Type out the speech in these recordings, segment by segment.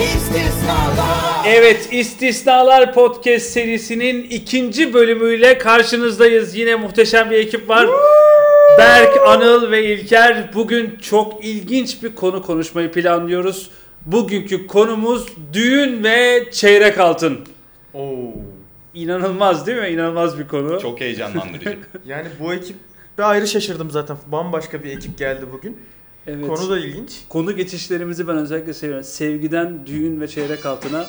İstisnalar Evet İstisnalar Podcast serisinin ikinci bölümüyle karşınızdayız. Yine muhteşem bir ekip var. Berk, Anıl ve İlker. Bugün çok ilginç bir konu konuşmayı planlıyoruz. Bugünkü konumuz düğün ve çeyrek altın. Oo. İnanılmaz değil mi? İnanılmaz bir konu. Çok heyecanlandırıcı. Yani bu ekip de ayrı şaşırdım zaten. Bambaşka bir ekip geldi bugün. Evet. Konu da ilginç. Konu geçişlerimizi ben özellikle seviyorum. Sevgiden düğün ve çeyrek altına.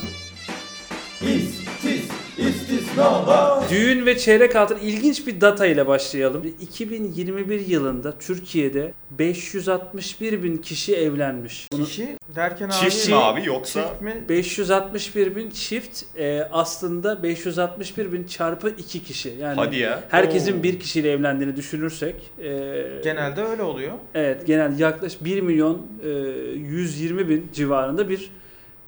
İstisnalar Düğün ve çeyrek altın ilginç bir data ile başlayalım. 2021 yılında Türkiye'de 561 bin kişi evlenmiş. Kişi derken abi... Çift mi abi yoksa? Çift mi? 561 bin çift e, aslında 561 bin çarpı 2 kişi. Yani Hadi ya. herkesin Oo. bir kişiyle evlendiğini düşünürsek. e, Genelde öyle oluyor. Evet genel yaklaşık 1 milyon e, 120 bin civarında bir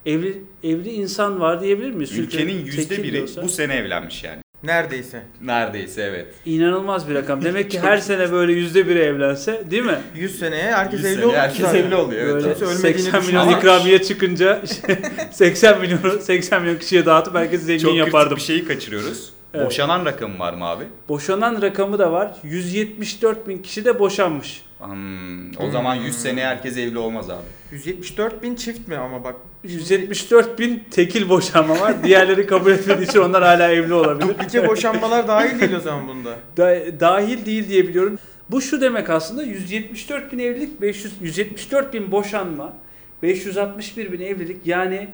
evli evli insan var diyebilir miyiz? Ülkenin yüzde biri bu sene evlenmiş yani. Neredeyse. Neredeyse evet. İnanılmaz bir rakam. Demek ki her sene böyle yüzde biri evlense değil mi? 100 seneye herkes 100 evli sene olur herkes zaten. evli oluyor. Evet, Böyle Kimse ölmediğini 80 milyon düşünmüyor. ikramiye çıkınca 80 milyonu 80 milyon kişiye dağıtıp herkes zengin Çok kritik yapardım. bir şeyi kaçırıyoruz. Evet. Boşanan rakam var mı abi? Boşanan rakamı da var. 174 bin kişi de boşanmış. Hmm, o zaman 100 sene herkes evli olmaz abi. 174 bin çift mi ama bak. 174 bin tekil boşanma var. Diğerleri kabul etmediği için onlar hala evli olabilir. Duplike boşanmalar dahil değil o zaman bunda. Da- dahil değil diye biliyorum. Bu şu demek aslında 174 bin evlilik, 500, 174 bin boşanma, 561 bin evlilik yani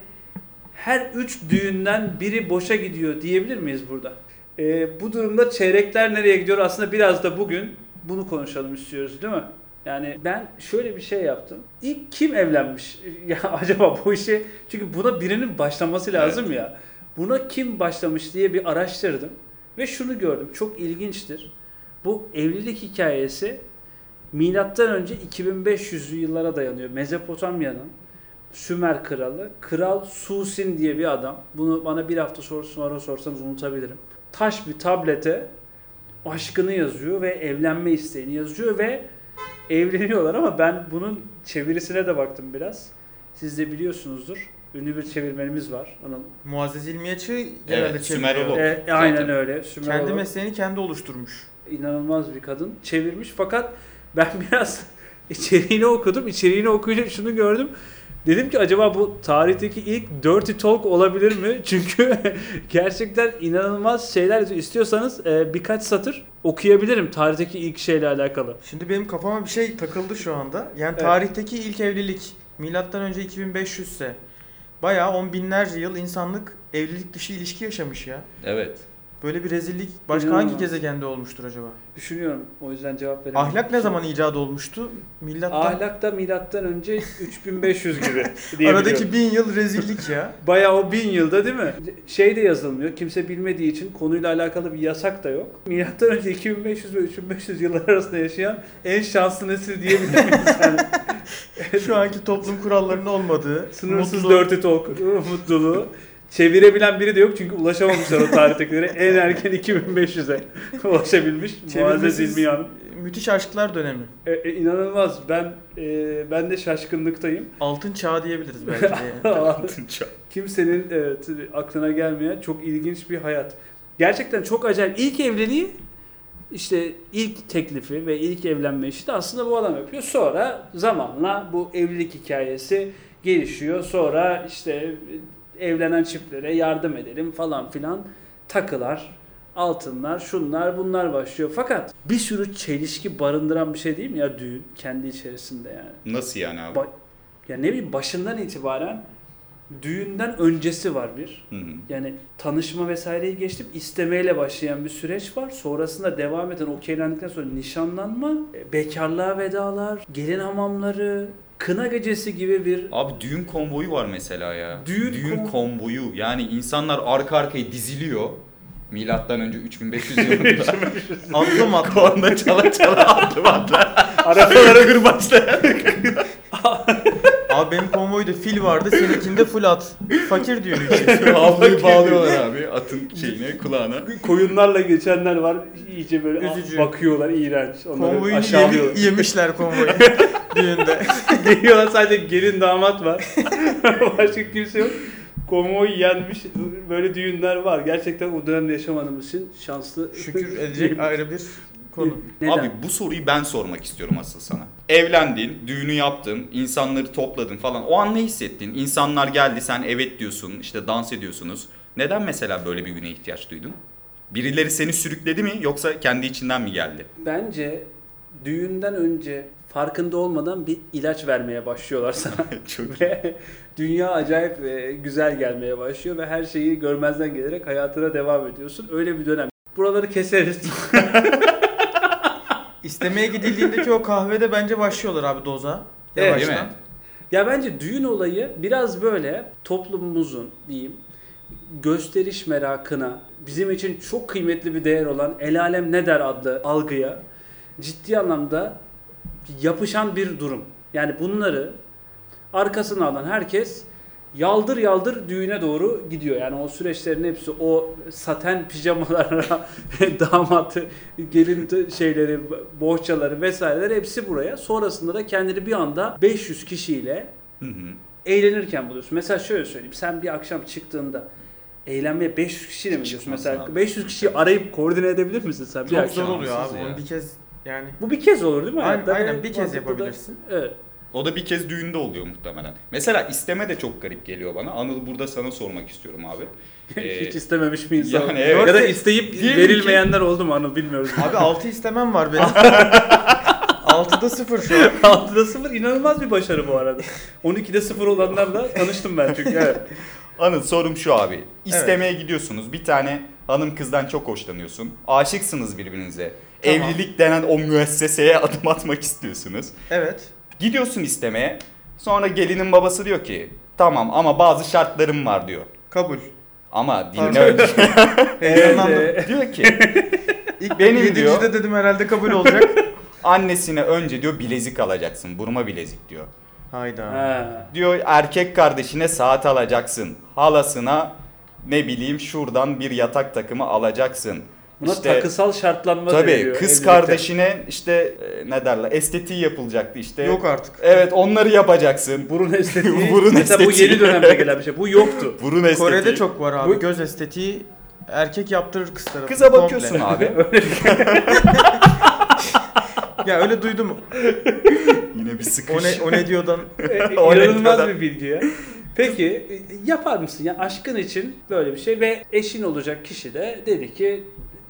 her 3 düğünden biri boşa gidiyor diyebilir miyiz burada? Ee, bu durumda çeyrekler nereye gidiyor aslında biraz da bugün bunu konuşalım istiyoruz değil mi? Yani ben şöyle bir şey yaptım. İlk kim evlenmiş? Ya acaba bu işe çünkü buna birinin başlaması lazım ya. Buna kim başlamış diye bir araştırdım ve şunu gördüm. Çok ilginçtir. Bu evlilik hikayesi milattan önce 2500'lü yıllara dayanıyor. Mezopotamya'nın Sümer kralı Kral Susin diye bir adam. Bunu bana bir hafta sonra sorsanız unutabilirim. Taş bir tablete aşkını yazıyor ve evlenme isteğini yazıyor ve evleniyorlar ama ben bunun çevirisine de baktım biraz. Siz de biliyorsunuzdur. Ünlü bir çevirmenimiz var. Onun Muazzez İlmiyaç'ı genelde Evet, çeviriyor. Sümerolog. e, aynen Zaten. öyle. Kendi Sümerolog. mesleğini kendi oluşturmuş. inanılmaz bir kadın çevirmiş fakat ben biraz içeriğini okudum. İçeriğini okuyunca şunu gördüm. Dedim ki acaba bu tarihteki ilk dirty talk olabilir mi? Çünkü gerçekten inanılmaz şeyler yazıyor. İstiyorsanız e, birkaç satır okuyabilirim tarihteki ilk şeyle alakalı. Şimdi benim kafama bir şey takıldı şu anda. Yani Evet. tarihteki ilk evlilik milattan önce 2500 ise bayağı on binlerce yıl insanlık evlilik dışı ilişki yaşamış ya. Evet. Böyle bir rezillik başka İnanılmaz. hangi gezegende olmuştur acaba? Düşünüyorum o yüzden cevap veremiyorum. Ahlak ne zaman icat olmuştu? Milattan Ahlak da milattan önce 3500 gibi diye aradaki bin yıl rezillik ya. Bayağı o bin yılda değil mi? Şey de yazılmıyor. Kimse bilmediği için konuyla alakalı bir yasak da yok. Milattan önce 2500 ve 3500 yıllar arasında yaşayan en şanslı nesil diyebilir miyiz? Yani Şu anki toplum kurallarının olmadığı, sınırsız mutlu, dirty talk mutluluğu. Çevirebilen biri de yok çünkü ulaşamamışlar o tarihtekilere. En erken 2500'e ulaşabilmiş. Muazzez İlmi Hanım. müthiş aşklar dönemi. E, e, inanılmaz. Ben e, ben de şaşkınlıktayım. Altın çağı diyebiliriz belki de. yani. Kimsenin evet, aklına gelmeyen çok ilginç bir hayat. Gerçekten çok acayip. İlk evliliği işte ilk teklifi ve ilk evlenme işi de aslında bu adam yapıyor. Sonra zamanla bu evlilik hikayesi gelişiyor. Sonra işte evlenen çiftlere yardım edelim falan filan takılar, altınlar, şunlar bunlar başlıyor. Fakat bir sürü çelişki barındıran bir şey değil mi ya düğün kendi içerisinde yani. Nasıl yani abi? Ba- ya ne bileyim başından itibaren düğünden öncesi var bir. Hı hı. Yani tanışma vesaireyi geçtim. istemeyle başlayan bir süreç var. Sonrasında devam eden okeylendikten sonra nişanlanma, e, bekarlığa vedalar, gelin hamamları, kına gecesi gibi bir Abi düğün konvoyu var mesela ya. Düğün kon- konvoyu. Yani insanlar arka arkaya diziliyor. Milattan önce 3500 yılında. Atlım atlım. Korna çala çala adım atlar. arabalara Kırbaçlar. Abi benim konvoyda fil vardı, seninkinde full at. Fakir diyor ülke. Havluyu bağlıyorlar abi atın şeyine kulağına. Koyunlarla geçenler var. iyice böyle Üzücü. bakıyorlar iğrenç. Onları Konvoyunu aşağılıyorlar. yemi- yemişler konvoyu düğünde. Geliyorlar sadece gelin damat var. Başka kimse yok. Konvoy yenmiş böyle düğünler var. Gerçekten o dönemde yaşamadığımız için şanslı. Şükür edecek ayrı bir konu. Neden? Abi bu soruyu ben sormak istiyorum asıl sana. Evlendin, düğünü yaptın, insanları topladın falan. O an ne hissettin? İnsanlar geldi, sen evet diyorsun, işte dans ediyorsunuz. Neden mesela böyle bir güne ihtiyaç duydun? Birileri seni sürükledi mi yoksa kendi içinden mi geldi? Bence düğünden önce farkında olmadan bir ilaç vermeye başlıyorlar sana. Çok ve dünya acayip e, güzel gelmeye başlıyor ve her şeyi görmezden gelerek hayatına devam ediyorsun. Öyle bir dönem. Buraları keseriz. İstemeye gidildiğindeki o kahvede bence başlıyorlar abi doza. Evet, Yavaştan. değil mi? Ya bence düğün olayı biraz böyle toplumumuzun diyeyim gösteriş merakına bizim için çok kıymetli bir değer olan el alem ne der adlı algıya ciddi anlamda yapışan bir durum. Yani bunları arkasına alan herkes yaldır yaldır düğüne doğru gidiyor. Yani o süreçlerin hepsi o saten pijamalara, damat, gelin şeyleri, bohçaları vesaireler hepsi buraya. Sonrasında da kendini bir anda 500 kişiyle Hı hı. eğlenirken buluyorsun. Mesela şöyle söyleyeyim. Sen bir akşam çıktığında eğlenmeye 500 kişiyle mi gidiyorsun? Mesela abi. 500 kişiyi arayıp koordine edebilir misin sen? Bir Çok akşam? zor oluyor abi. ya. Bir kez yani Bu bir kez olur değil mi? Aynen- aynen, bir kez mantıklı da- yapabilirsin. Evet. O da bir kez düğünde oluyor muhtemelen. Mesela isteme de çok garip geliyor bana. Anıl burada sana sormak istiyorum abi. Ee, Hiç istememiş bir insan. yani evet. Ya da isteyip Diyelim verilmeyenler oldu mu Anıl bilmiyoruz. Abi 6 istemem var benim. 6'da 0 şu an. 6'da 0 inanılmaz bir başarı bu arada. 12'de 0 olanlarla tanıştım ben çünkü. Evet. Anıl sorum şu abi. İstemeye gidiyorsunuz. Bir tane hanım kızdan çok hoşlanıyorsun. Aşıksınız birbirinize. Tamam. Evlilik denen o müesseseye adım atmak istiyorsunuz. Evet. Gidiyorsun istemeye. Sonra gelinin babası diyor ki tamam ama bazı şartlarım var diyor. Kabul. Ama dinle. Heyecanlandım. Evet, diyor ki İlk Benim diyor. diyor. dedim herhalde kabul olacak. annesine önce diyor bilezik alacaksın. Burma bilezik diyor. Hayda. Ha. Diyor erkek kardeşine saat alacaksın. Halasına ne bileyim şuradan bir yatak takımı alacaksın. Buna İşte- takısal şartlanma Tabii deniliyor kız evlilikte. kardeşine işte e, ne derler estetiği yapılacaktı işte. Yok artık. Evet onları yapacaksın. Burun estetiği. Burun Mesela bu estetiği. yeni dönemde gelen bir şey. Bu yoktu. Burun estetiği. Kore'de çok var abi. Bu- Göz estetiği erkek yaptırır kız tarafı. Kıza Komple. bakıyorsun abi. Ya öyle duydum. Yine bir O sıkış. ne, o ne diyordan. O ne İnanılmaz bir bilgi ya. Peki e, yapar mısın ya aşkın için böyle bir şey ve eşin olacak kişi de dedi ki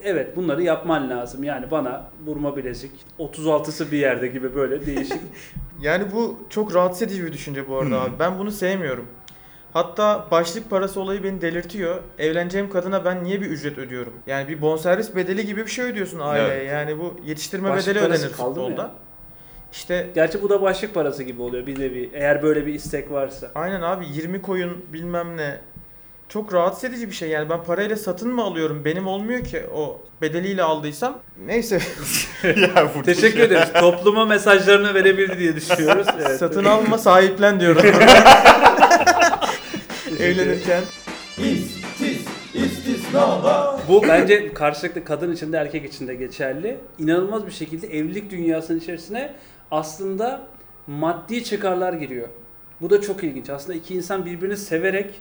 evet bunları yapman lazım. Yani bana vurma bilezik 36'sı bir yerde gibi böyle değişik. Yani bu çok rahatsız edici bir düşünce bu arada Hmm. abi. Ben bunu sevmiyorum. Hatta başlık parası olayı beni delirtiyor. Evleneceğim kadına ben niye bir ücret ödüyorum? Yani bir bonservis bedeli gibi bir şey ödüyorsun aileye. Evet. Yani bu yetiştirme Başlık bedeli ödenir futbolda. ya? İşte Gerçi bu da başlık parası gibi oluyor bir nevi. Eğer böyle bir istek varsa. aynen abi 20 koyun bilmem ne. Çok rahatsız edici bir şey yani ben parayla satın mı alıyorum benim olmuyor ki o bedeliyle aldıysam neyse ya burada Teşekkür ederiz. Topluma mesajlarını verebildi diye düşünüyoruz. Evet. satın alma sahiplen diyorum evlenirken İstis, istisnalar. Bu bence karşılıklı kadın için de erkek için de geçerli. İnanılmaz bir şekilde evlilik dünyasının içerisine aslında maddi çıkarlar giriyor. Bu da çok ilginç. Aslında iki insan birbirini severek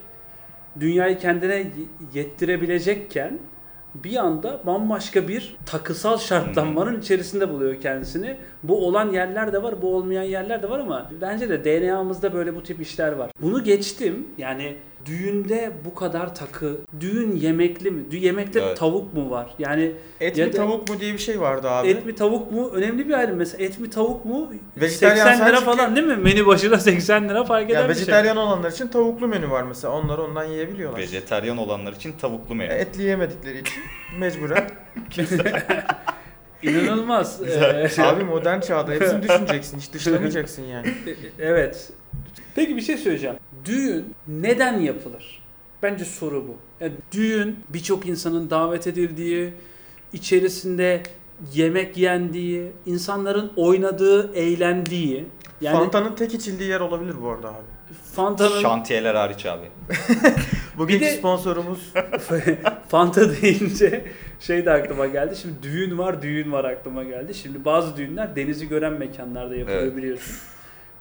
dünyayı kendine yettirebilecekken bir anda bambaşka bir takısal şartlanmanın içerisinde buluyor kendisini. Bu olan yerler de var, bu olmayan yerler de var ama bence de DNA'mızda böyle bu tip işler var. Bunu geçtim. Yani düğünde bu kadar takı, düğün yemekli mi? Dü- Yemekte Evet. tavuk mu var? Yani et Ya mi da- tavuk mu diye bir şey vardı abi. et mi tavuk mu? Önemli bir ayrım. Mesela et mi tavuk mu? Vejetaryen 80 lira sen çünkü- falan değil mi? Menü başına 80 lira fark eden Ya bir şey. vejetaryen olanlar için tavuklu menü var mesela. Onlar ondan yiyebiliyorlar. Vejetaryen olanlar için tavuklu menü. Etli yemedikleri için mecburen. İnanılmaz. Ee, Abi modern çağda hepsini düşüneceksin. Hiç dışlamayacaksın yani. evet. Peki bir şey söyleyeceğim. Düğün neden yapılır? Bence soru bu. Yani düğün birçok insanın davet edildiği, içerisinde yemek yendiği, insanların oynadığı, eğlendiği Yani Fanta'nın tek içildiği yer olabilir bu arada abi. Fanta'nın Şantiyeler hariç abi. Bugünkü de- sponsorumuz Fanta deyince şey de aklıma geldi. Şimdi düğün var, düğün var aklıma geldi. Şimdi bazı düğünler denizi gören mekanlarda yapılıyor Evet. biliyorsun.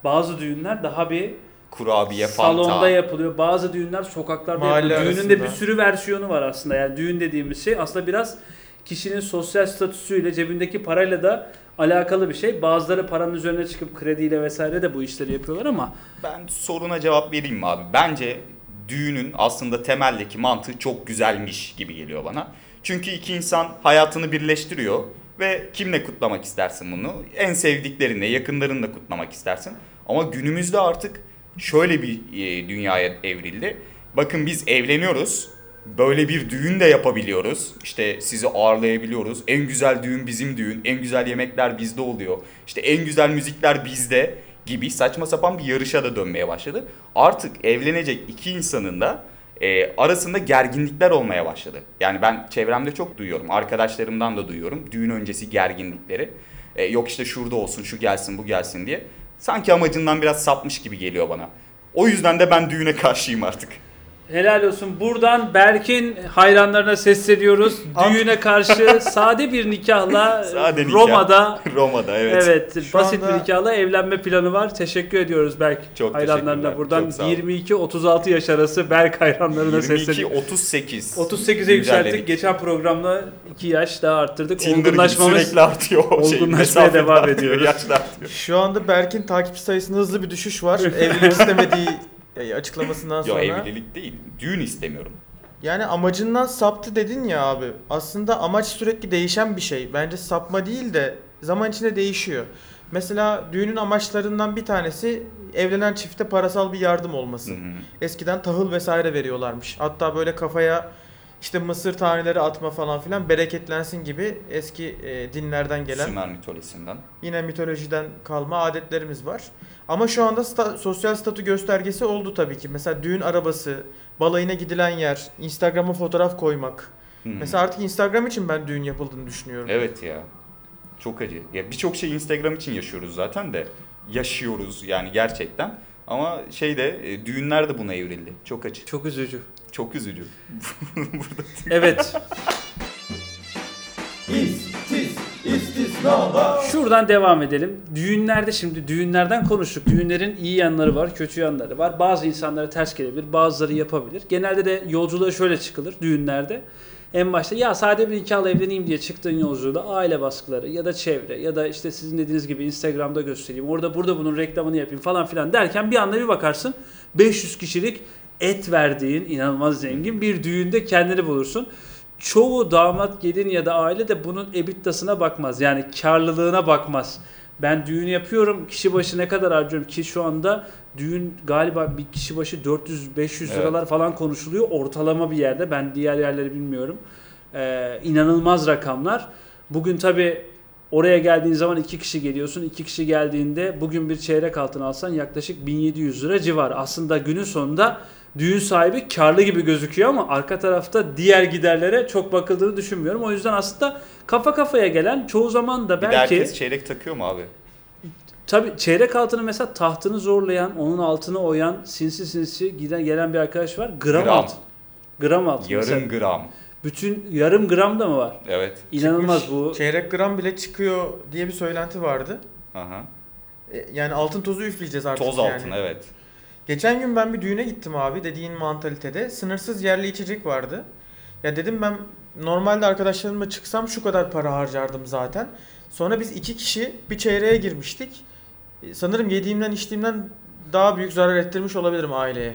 Bazı düğünler daha bir Kurabiye, Fanta. salonda yapılıyor. Bazı düğünler sokaklarda Mahalle yapılıyor. Düğünün de bir sürü versiyonu var aslında. Yani düğün dediğimiz şey aslında biraz kişinin sosyal statüsüyle, cebindeki parayla da alakalı bir şey. Bazıları paranın üzerine çıkıp krediyle vesaire de bu işleri yapıyorlar ama Ben soruna cevap vereyim mi abi? Bence düğünün aslında temeldeki mantığı çok güzelmiş gibi geliyor bana. Çünkü iki insan hayatını birleştiriyor ve kimle kutlamak istersin bunu? En sevdiklerinle, yakınlarınla kutlamak istersin. Ama günümüzde artık şöyle bir e, dünyaya evrildi. Bakın biz evleniyoruz. Böyle bir düğün de yapabiliyoruz. İşte sizi ağırlayabiliyoruz. En güzel düğün bizim düğün. En güzel yemekler bizde oluyor. İşte en güzel müzikler bizde gibi saçma sapan bir yarışa da dönmeye başladı. Artık evlenecek iki insanın da e, arasında gerginlikler olmaya başladı. Yani ben çevremde çok duyuyorum. Arkadaşlarımdan da duyuyorum. Düğün öncesi gerginlikleri. E, yok işte şurada olsun, şu gelsin, bu gelsin diye. Sanki amacından biraz sapmış gibi geliyor bana. O yüzden de ben düğüne karşıyım artık. Helal olsun. Buradan Berk'in hayranlarına sesleniyoruz. Düğüne karşı sade bir nikahla Sade nikah. Roma'da Roma'da evet. Evet, Şu basit anda- bir nikahla evlenme planı var. Teşekkür ediyoruz Berk Çok hayranlarına buradan. çok sağ ol. 22-36 yaş arası Berk hayranlarına 22 sesleniyoruz. 38. 38'e Güzel yükselttik. Geçen programda 2 yaş daha arttırdık. Tinder Olgunlaşmamız sürekli artıyor. o şey, olgunlaşmaya mesafe devam artıyor, ediyoruz. Yaşlar artıyor. şu anda Berk'in takipçi sayısında hızlı bir düşüş var. Evlilik istemediği e, açıklamasından sonra. evlilik değil. Düğün istemiyorum. Yani amacından saptı dedin ya abi. Aslında amaç sürekli değişen bir şey. Bence sapma değil de zaman içinde değişiyor. Mesela düğünün amaçlarından bir tanesi evlenen çifte parasal bir yardım olması. Hı hı. Eskiden tahıl vesaire veriyorlarmış. Hatta böyle kafaya işte mısır taneleri atma falan filan bereketlensin gibi eski e, dinlerden gelen Sümer mitolojisinden. yine mitolojiden kalma adetlerimiz var. Ama şu anda sta- sosyal statü göstergesi oldu tabii ki. Mesela düğün arabası, balayına gidilen yer, Instagram'a fotoğraf koymak. Hı hı. Mesela artık Instagram için ben düğün yapıldığını düşünüyorum. Evet ya. Çok acı. Ya birçok şey Instagram için yaşıyoruz zaten de. Yaşıyoruz yani gerçekten. Ama şeyde e, düğünler de buna evrildi. Çok acı. çok üzücü. Çok üzücü. Evet. İs, tis, istisnalar. Şuradan devam edelim. Düğünlerde şimdi düğünlerden konuştuk. Düğünlerin iyi yanları var, kötü yanları var. Bazı insanlara ters gelebilir, bazıları yapabilir. Genelde de yolculuğa şöyle çıkılır düğünlerde. En başta ya sade bir nikahla evleneyim diye çıktığın yolculuğda aile baskıları ya da çevre ya da işte sizin dediğiniz gibi Instagram'da göstereyim. Orada burada bunun reklamını yapayım falan filan derken bir anda bir bakarsın 500 kişilik et verdiğin inanılmaz zengin bir düğünde kendini bulursun. Çoğu damat, gelin ya da aile de bunun ebittasına bakmaz. Yani karlılığına bakmaz. Ben düğün yapıyorum. Kişi başı ne kadar harcıyorum ki şu anda düğün galiba bir kişi başı 400-500 Evet. liralar falan konuşuluyor. Ortalama bir yerde. Ben diğer yerleri bilmiyorum. Ee, inanılmaz rakamlar. Bugün tabi oraya geldiğin zaman iki kişi geliyorsun. İki kişi geldiğinde bugün bir çeyrek altın alsan yaklaşık 1700 lira civar. Aslında günün sonunda düğün sahibi karlı gibi gözüküyor ama arka tarafta diğer giderlere çok bakıldığını düşünmüyorum. O yüzden aslında kafa kafaya gelen çoğu zaman da Bir de belki herkes çeyrek takıyor mu abi? Tabii çeyrek altını mesela tahtını zorlayan, onun altını oyan, sinsi sinsi giden gelen bir arkadaş var. Gram, Gram. altın. Gram altın. Yarım mesela. gram. Bütün yarım gram da mı var? Evet. İnanılmaz Çıkmış, bu. Çeyrek gram bile çıkıyor diye bir söylenti vardı. Aha. E, Yani altın tozu üfleyeceğiz artık Toz yani. altın evet. Geçen gün ben bir düğüne gittim abi dediğin mantalitede. Sınırsız yerli içecek vardı. Ya dedim ben normalde arkadaşlarımla çıksam şu kadar para harcardım zaten. Sonra biz iki kişi bir çeyreğe girmiştik. E, Sanırım yediğimden içtiğimden daha büyük zarar ettirmiş olabilirim aileye.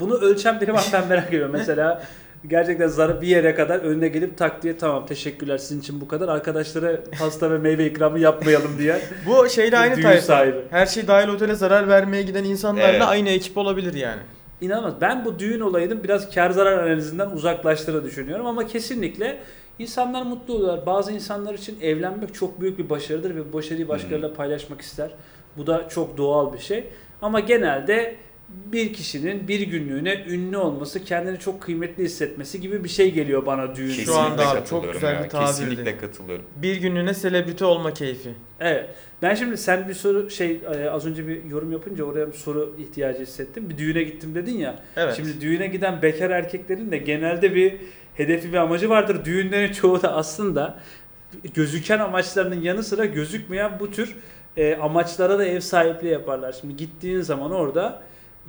Bunu ölçen biri var ben merak ediyorum. Mesela gerçekten zarı bir yere kadar önüne gelip tak diye tamam teşekkürler sizin için bu kadar. Arkadaşlara pasta ve meyve ikramı yapmayalım diye. Bu şeyle aynı tayfa. sahibi. Her şey dahil otele zarar vermeye giden insanlarla Evet. aynı ekip olabilir yani. İnanılmaz. Ben bu düğün olayının biraz kar zarar analizinden uzaklaştığını düşünüyorum ama kesinlikle insanlar mutlu oluyorlar. Bazı insanlar için evlenmek çok büyük bir başarıdır ve bu başarıyı başkalarıyla paylaşmak ister. Bu da çok doğal bir şey. Ama genelde bir kişinin bir günlüğüne ünlü olması, kendini çok kıymetli hissetmesi gibi bir şey geliyor bana düğün. Kesinlikle Şu anda abi çok katılıyorum güzel ya. bir tabirdi. Kesinlikle katılıyorum. Bir günlüğüne selebriti olma keyfi. Evet. Ben şimdi sen bir soru şey e, az önce bir yorum yapınca oraya bir soru ihtiyacı hissettim. Bir düğüne gittim dedin ya. Evet. Şimdi düğüne giden bekar erkeklerin de genelde bir hedefi ve amacı vardır. Düğünlerin çoğu da aslında gözüken amaçlarının yanı sıra gözükmeyen bu tür e, amaçlara da ev sahipliği yaparlar. Şimdi gittiğin zaman orada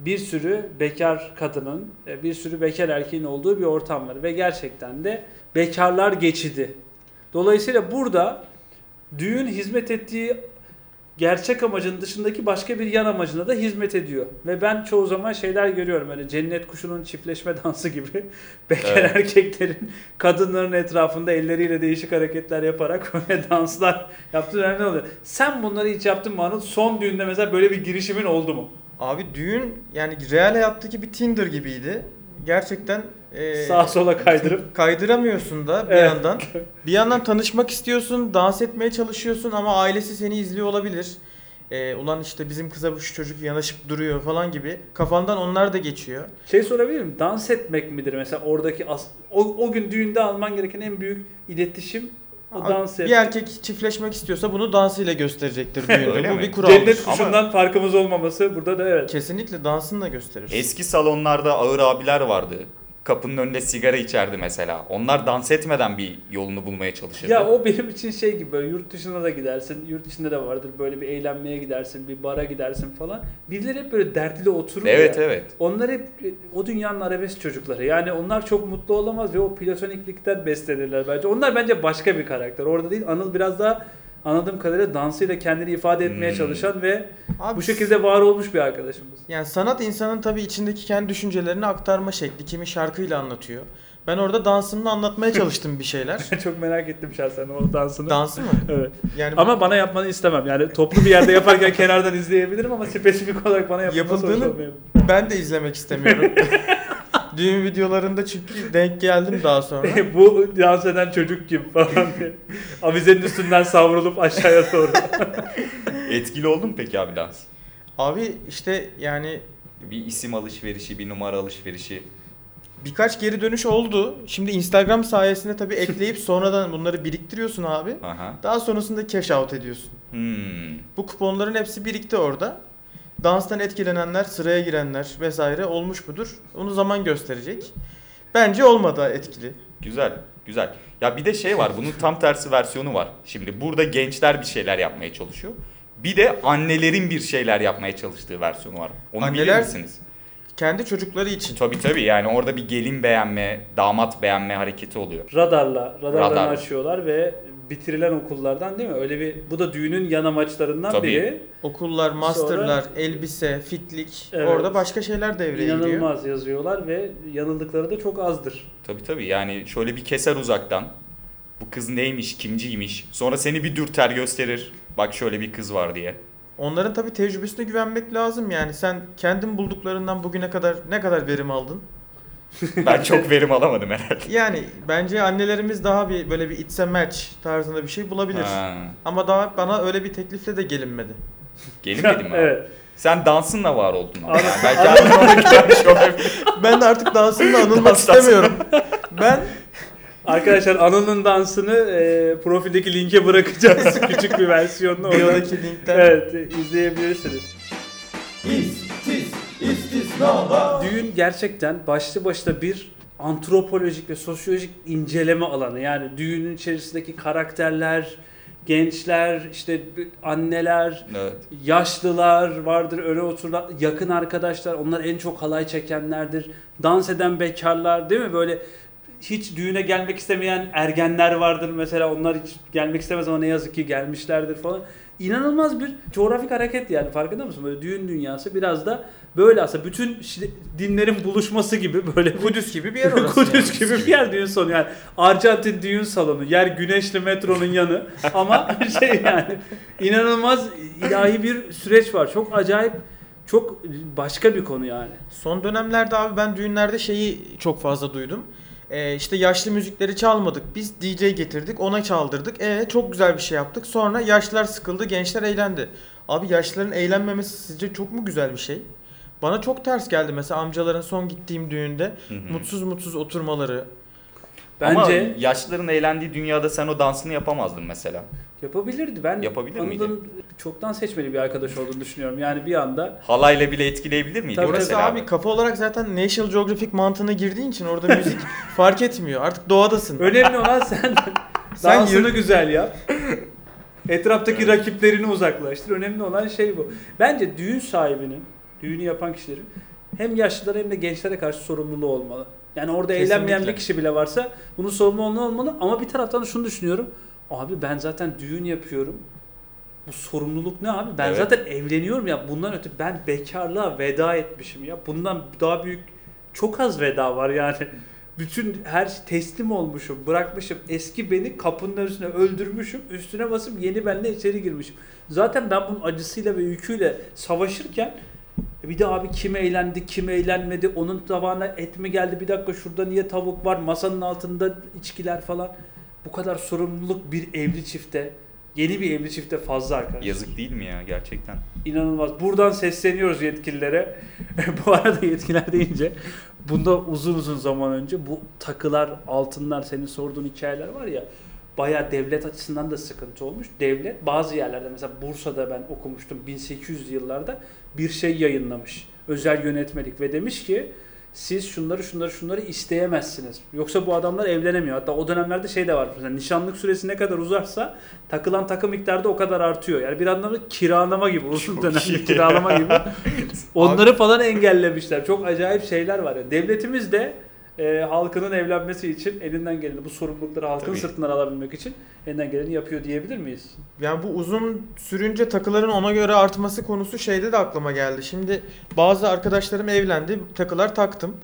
bir sürü bekar kadının, e, bir sürü bekar erkeğin olduğu bir ortam var ve gerçekten de bekarlar geçidi. Dolayısıyla burada düğün hizmet ettiği gerçek amacın dışındaki başka bir yan amacına da hizmet ediyor. Ve ben çoğu zaman şeyler görüyorum öyle cennet kuşunun çiftleşme dansı gibi bekar Evet. erkeklerin kadınların etrafında elleriyle değişik hareketler yaparak böyle danslar yaptığı önemli oluyor. Sen bunları hiç yaptın mı Anıl? Son düğünde mesela böyle bir girişimin oldu mu? Abi düğün yani real hayattaki bir Tinder gibiydi. Gerçekten e, Sağa sola kaydırıp kaydıramıyorsun da bir Evet. yandan. Bir yandan tanışmak istiyorsun, dans etmeye çalışıyorsun ama ailesi seni izliyor olabilir. E, ulan işte bizim kıza bu şu çocuk yanaşıp duruyor falan gibi. Kafandan onlar da geçiyor. şey sorabilir miyim? Dans etmek midir mesela oradaki as- o, o gün düğünde alman gereken en büyük iletişim o dans bir et. erkek çiftleşmek istiyorsa bunu dansıyla gösterecektir düğünde. Öyle bu mi? bir kuraldır. Cennet Ama- kuşundan farkımız olmaması burada da evet. Kesinlikle dansını da gösterir. Eski salonlarda ağır abiler vardı. Kapının önünde sigara içerdi mesela. Onlar dans etmeden bir yolunu bulmaya çalışırdı. Ya o benim için şey gibi böyle yurt dışına da gidersin. Yurt içinde de vardır böyle bir eğlenmeye gidersin, bir bara gidersin falan. Birileri hep böyle dertli oturur evet ya. evet. Onlar hep e, o dünyanın arabesk çocukları. Yani onlar çok mutlu olamaz ve o platoniklikten beslenirler bence. Onlar bence başka bir karakter. Orada değil. Anıl biraz daha anladığım kadarıyla dansıyla kendini ifade etmeye Hmm. çalışan ve Abi, bu şekilde var olmuş bir arkadaşımız. Yani sanat insanın tabii içindeki kendi düşüncelerini aktarma şekli. Kimi şarkıyla anlatıyor. Ben orada dansımla anlatmaya çalıştım bir şeyler. çok merak ettim şahsen o dansını. Dansı mı? evet. Yani Ama bana yapmanı istemem. Yani toplu bir yerde yaparken kenardan izleyebilirim ama spesifik olarak bana Yapıldığını- ben de izlemek istemiyorum. Düğün videolarında çünkü denk geldim daha sonra. bu dans eden çocuk gibi falan diye. Avizenin üstünden savrulup aşağıya doğru. Etkili oldu mu peki abi dans? Abi işte yani Bir isim alışverişi, bir numara alışverişi. Birkaç geri dönüş oldu. Şimdi Instagram sayesinde tabii ekleyip sonradan bunları biriktiriyorsun abi. Aha. Daha sonrasında cash out ediyorsun. Hmm. Bu kuponların hepsi birikti orada. Danstan etkilenenler, sıraya girenler vesaire olmuş mudur? Onu zaman gösterecek. Bence olmadı etkili. Güzel, güzel. Ya bir de şey var, bunun tam tersi versiyonu var. Şimdi burada gençler bir şeyler yapmaya çalışıyor. Bir de annelerin bir şeyler yapmaya çalıştığı versiyonu var. Onu bilir Anneler- misiniz? Kendi çocukları için. Tabii tabii yani orada bir gelin beğenme, damat beğenme hareketi oluyor. Radarla, radarlarını Radar. açıyorlar ve bitirilen okullardan değil mi? Öyle bir bu da düğünün yan amaçlarından Tabii. biri. Okullar, masterlar, elbise, fitlik. Evet. Orada başka şeyler devreye giriyor. İnanılmaz yazıyorlar ve yanıldıkları da çok azdır. Tabii tabii yani şöyle bir keser uzaktan. Bu kız neymiş, kimciymiş. Sonra seni bir dürter gösterir. Bak şöyle bir kız var diye. Onların tabii tecrübesine güvenmek lazım yani. Sen kendin bulduklarından bugüne kadar ne kadar verim aldın? Ben çok verim alamadım herhalde. Yani bence annelerimiz daha bir böyle bir it's a match tarzında bir şey bulabilir. Ha. Ama daha bana öyle bir teklifle de gelinmedi. Gelin dedim abi. evet. Sen dansınla var oldun ama. Abi- Yani belki güvenmiş olabilir. Ben de artık dansımla anılmak Dans- istemiyorum. Ben Arkadaşlar Anıl'ın dansını e, profildeki linke bırakacağız. Küçük bir versiyonunu oradan. linkten Evet izleyebilirsiniz. İstis. Düğün gerçekten başlı başına bir antropolojik ve sosyolojik inceleme alanı. Yani düğünün içerisindeki karakterler, gençler, işte anneler, Evet. yaşlılar vardır öyle oturulan yakın arkadaşlar onlar en çok halay çekenlerdir. Dans eden bekarlar değil mi böyle hiç düğüne gelmek istemeyen ergenler vardır mesela onlar hiç gelmek istemez ama ne yazık ki gelmişlerdir falan. İnanılmaz bir coğrafik hareket yani farkında mısın? Böyle düğün dünyası biraz da böyle aslında bütün dinlerin buluşması gibi böyle Kudüs gibi bir yer orası. Kudüs yani. gibi bir yer düğün salonu yani. Arjantin düğün salonu. Yer güneşli metronun yanı. Ama şey yani inanılmaz ilahi bir süreç var. Çok acayip çok başka bir konu yani. Son dönemlerde abi ben düğünlerde şeyi çok fazla duydum. Ee, işte yaşlı müzikleri çalmadık. Biz DJ getirdik, ona çaldırdık. E çok güzel bir şey yaptık. Sonra yaşlılar sıkıldı, gençler eğlendi. Abi yaşlıların eğlenmemesi sizce çok mu güzel bir şey? Bana çok ters geldi mesela amcaların son gittiğim düğünde Hı hı. mutsuz mutsuz oturmaları. Bence Ama yaşlıların eğlendiği dünyada sen o dansını yapamazdın mesela. Yapabilirdi. Ben Yapabilir miydi? Çoktan seçmeli bir arkadaş olduğunu düşünüyorum. Yani bir anda Halayla bile etkileyebilir miydi Tabii, Orası mesela? abi kafa olarak zaten National Geographic mantığına girdiğin için orada müzik fark etmiyor. Artık doğadasın. önemli olan sen Sen dansını yürü- güzel yap. Etraftaki rakiplerini uzaklaştır. Önemli olan şey bu. Bence düğün sahibinin, düğünü yapan kişilerin hem yaşlılara hem de gençlere karşı sorumluluğu olmalı. Yani orada Kesinlikle. eğlenmeyen bir kişi bile varsa bunun sorumluluğu olmalı. Ama bir taraftan da şunu düşünüyorum. Abi ben zaten düğün yapıyorum. Bu sorumluluk ne abi? Ben Evet. zaten evleniyorum ya. Bundan öte ben bekarlığa veda etmişim ya. Bundan daha büyük çok az veda var yani. Bütün her şey teslim olmuşum, bırakmışım. Eski beni kapının önüne öldürmüşüm. Üstüne basıp yeni benle içeri girmişim. Zaten ben bunun acısıyla ve yüküyle savaşırken bir de abi kim eğlendi, kim eğlenmedi, onun tabağına et mi geldi, bir dakika şurada niye tavuk var, masanın altında içkiler falan. Bu kadar sorumluluk bir evli çifte, yeni bir evli çifte fazla arkadaşlar. Yazık değil mi ya gerçekten? İnanılmaz. Buradan sesleniyoruz yetkililere. bu arada yetkililer deyince bunda uzun uzun zaman önce bu takılar, altınlar, senin sorduğun hikayeler var ya bayağı devlet açısından da sıkıntı olmuş. Devlet bazı yerlerde mesela Bursa'da ben okumuştum 1800 yıllarda bir şey yayınlamış. Özel yönetmelik ve demiş ki siz şunları şunları şunları isteyemezsiniz. Yoksa bu adamlar evlenemiyor. Hatta o dönemlerde şey de var. Mesela nişanlık süresi ne kadar uzarsa takılan takı miktarı da o kadar artıyor. Yani bir anlamda kiralama gibi. Uzun iyi. kiralama gibi. Onları falan engellemişler. Çok acayip şeyler var. Yani devletimiz de e, halkının evlenmesi için elinden geleni, bu sorumlulukları halkın Tabii. sırtından alabilmek için elinden geleni yapıyor diyebilir miyiz? Yani bu uzun sürünce takıların ona göre artması konusu şeyde de aklıma geldi. Şimdi bazı arkadaşlarım evlendi, takılar taktım.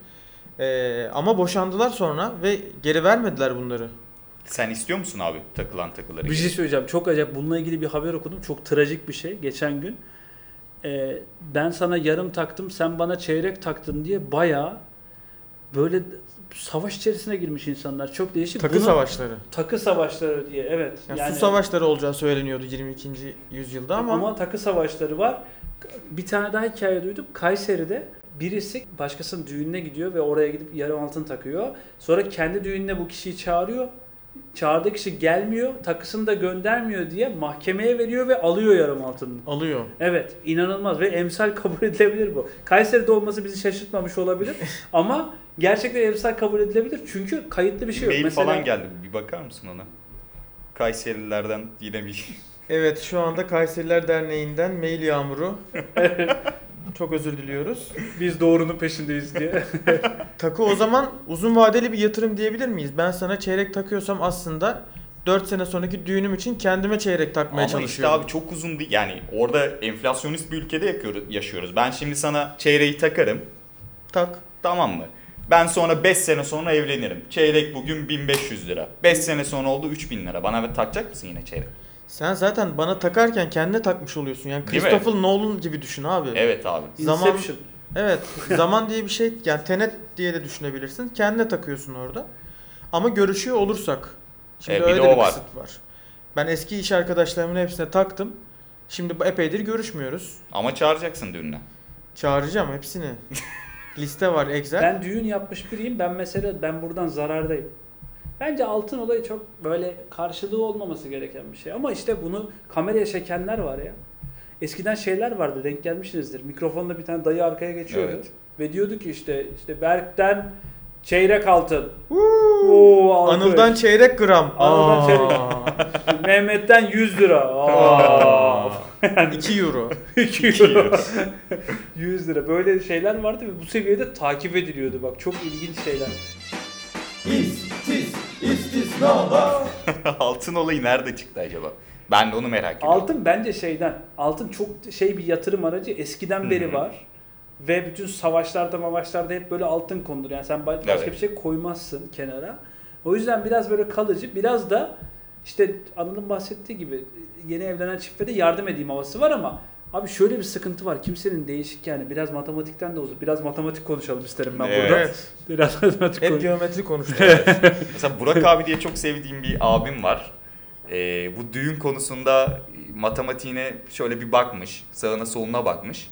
Ee, ama boşandılar sonra ve geri vermediler bunları. Sen istiyor musun abi takılan takıları? Bir şey söyleyeceğim. Çok acayip. Bununla ilgili bir haber okudum. Çok trajik bir şey. Geçen gün. Ee, ben sana yarım taktım, sen bana çeyrek taktın diye bayağı böyle savaş içerisine girmiş insanlar. Çok değişik. Takı Bunu- savaşları. Takı savaşları diye. Evet. Yani su savaşları olacağı söyleniyordu 22. yüzyılda ama, Ama takı savaşları var. Bir tane daha hikaye duydum. Kayseri'de birisi başkasının düğününe gidiyor ve oraya gidip yarım altın takıyor. Sonra kendi düğününe bu kişiyi çağırıyor. Çağırdığı kişi gelmiyor, takısını da göndermiyor diye mahkemeye veriyor ve alıyor yarım altınını. alıyor. Evet, inanılmaz ve emsal kabul edilebilir bu. Kayseri'de olması bizi şaşırtmamış olabilir ama gerçekten emsal kabul edilebilir çünkü kayıtlı bir şey yok. Mail Mesela falan geldi. Bir bakar mısın ona? Kayserilerden yine bir Evet şu anda Kayseriler Derneği'nden mail yağmuru. Çok özür diliyoruz. biz doğrunun peşindeyiz diye. Takı o zaman uzun vadeli bir yatırım diyebilir miyiz? Ben sana çeyrek takıyorsam aslında 4 sene sonraki düğünüm için kendime çeyrek takmaya Ama işte çalışıyorum. abi çok uzun değil. Yani orada enflasyonist bir ülkede yaşıyoruz. Ben şimdi sana çeyreği takarım. Tak. Tamam mı? Ben sonra 5 sene sonra evlenirim. Çeyrek bugün 1500 lira. 5 sene sonra oldu 3000 lira. Bana takacak mısın yine çeyrek? Sen zaten bana takarken kendine takmış oluyorsun. Yani Değil mi? Christopher Nolan gibi düşün abi. Evet abi. Zaman- Inception. Evet. zaman diye bir şey yani tenet diye de düşünebilirsin. Kendine takıyorsun orada. Ama görüşüyor olursak. Şimdi E, bir öyle de o bir var. kısıt var. Ben eski iş arkadaşlarımın hepsine taktım. Şimdi bu- epeydir görüşmüyoruz. Ama çağıracaksın düğününe. Çağıracağım hepsini. Liste var Excel. Ben düğün yapmış biriyim. Ben mesela ben buradan zarardayım. Bence altın olayı çok böyle karşılığı olmaması gereken bir şey. Ama işte bunu kameraya çekenler var ya. Eskiden şeyler vardı denk gelmişsinizdir. Mikrofonla bir tane dayı arkaya geçiyordu. Evet. Ve diyordu ki işte işte Berk'ten çeyrek altın. Oo, alkış. Anıl'dan çeyrek gram. Anıl'dan Aa. çeyrek. Mehmet'ten 100 lira. Aa. 2 euro. 2 euro. 100 lira. Böyle şeyler vardı ve bu seviyede takip ediliyordu. Bak çok ilginç şeyler. İstis, istisnalar. Altın olayı nerede çıktı acaba? Ben de onu merak ediyorum. Altın bence şeyden. Altın çok şey bir yatırım aracı. Eskiden Hı beri var. Ve bütün savaşlarda mavaşlarda hep böyle altın konulur. Yani sen ba- başka Evet. bir şey koymazsın kenara. O yüzden biraz böyle kalıcı. Biraz da işte Anıl'ın bahsettiği gibi yeni evlenen çiftlere yardım edeyim havası var ama Abi şöyle bir sıkıntı var. Kimsenin değişik yani. Biraz matematikten de uzun. Biraz matematik konuşalım isterim ben Evet. burada. Biraz matematik Hep konuş- geometri konuştuk. Mesela Burak abi diye çok sevdiğim bir abim var. Ee, bu düğün konusunda matematiğine şöyle bir bakmış. Sağına soluna bakmış.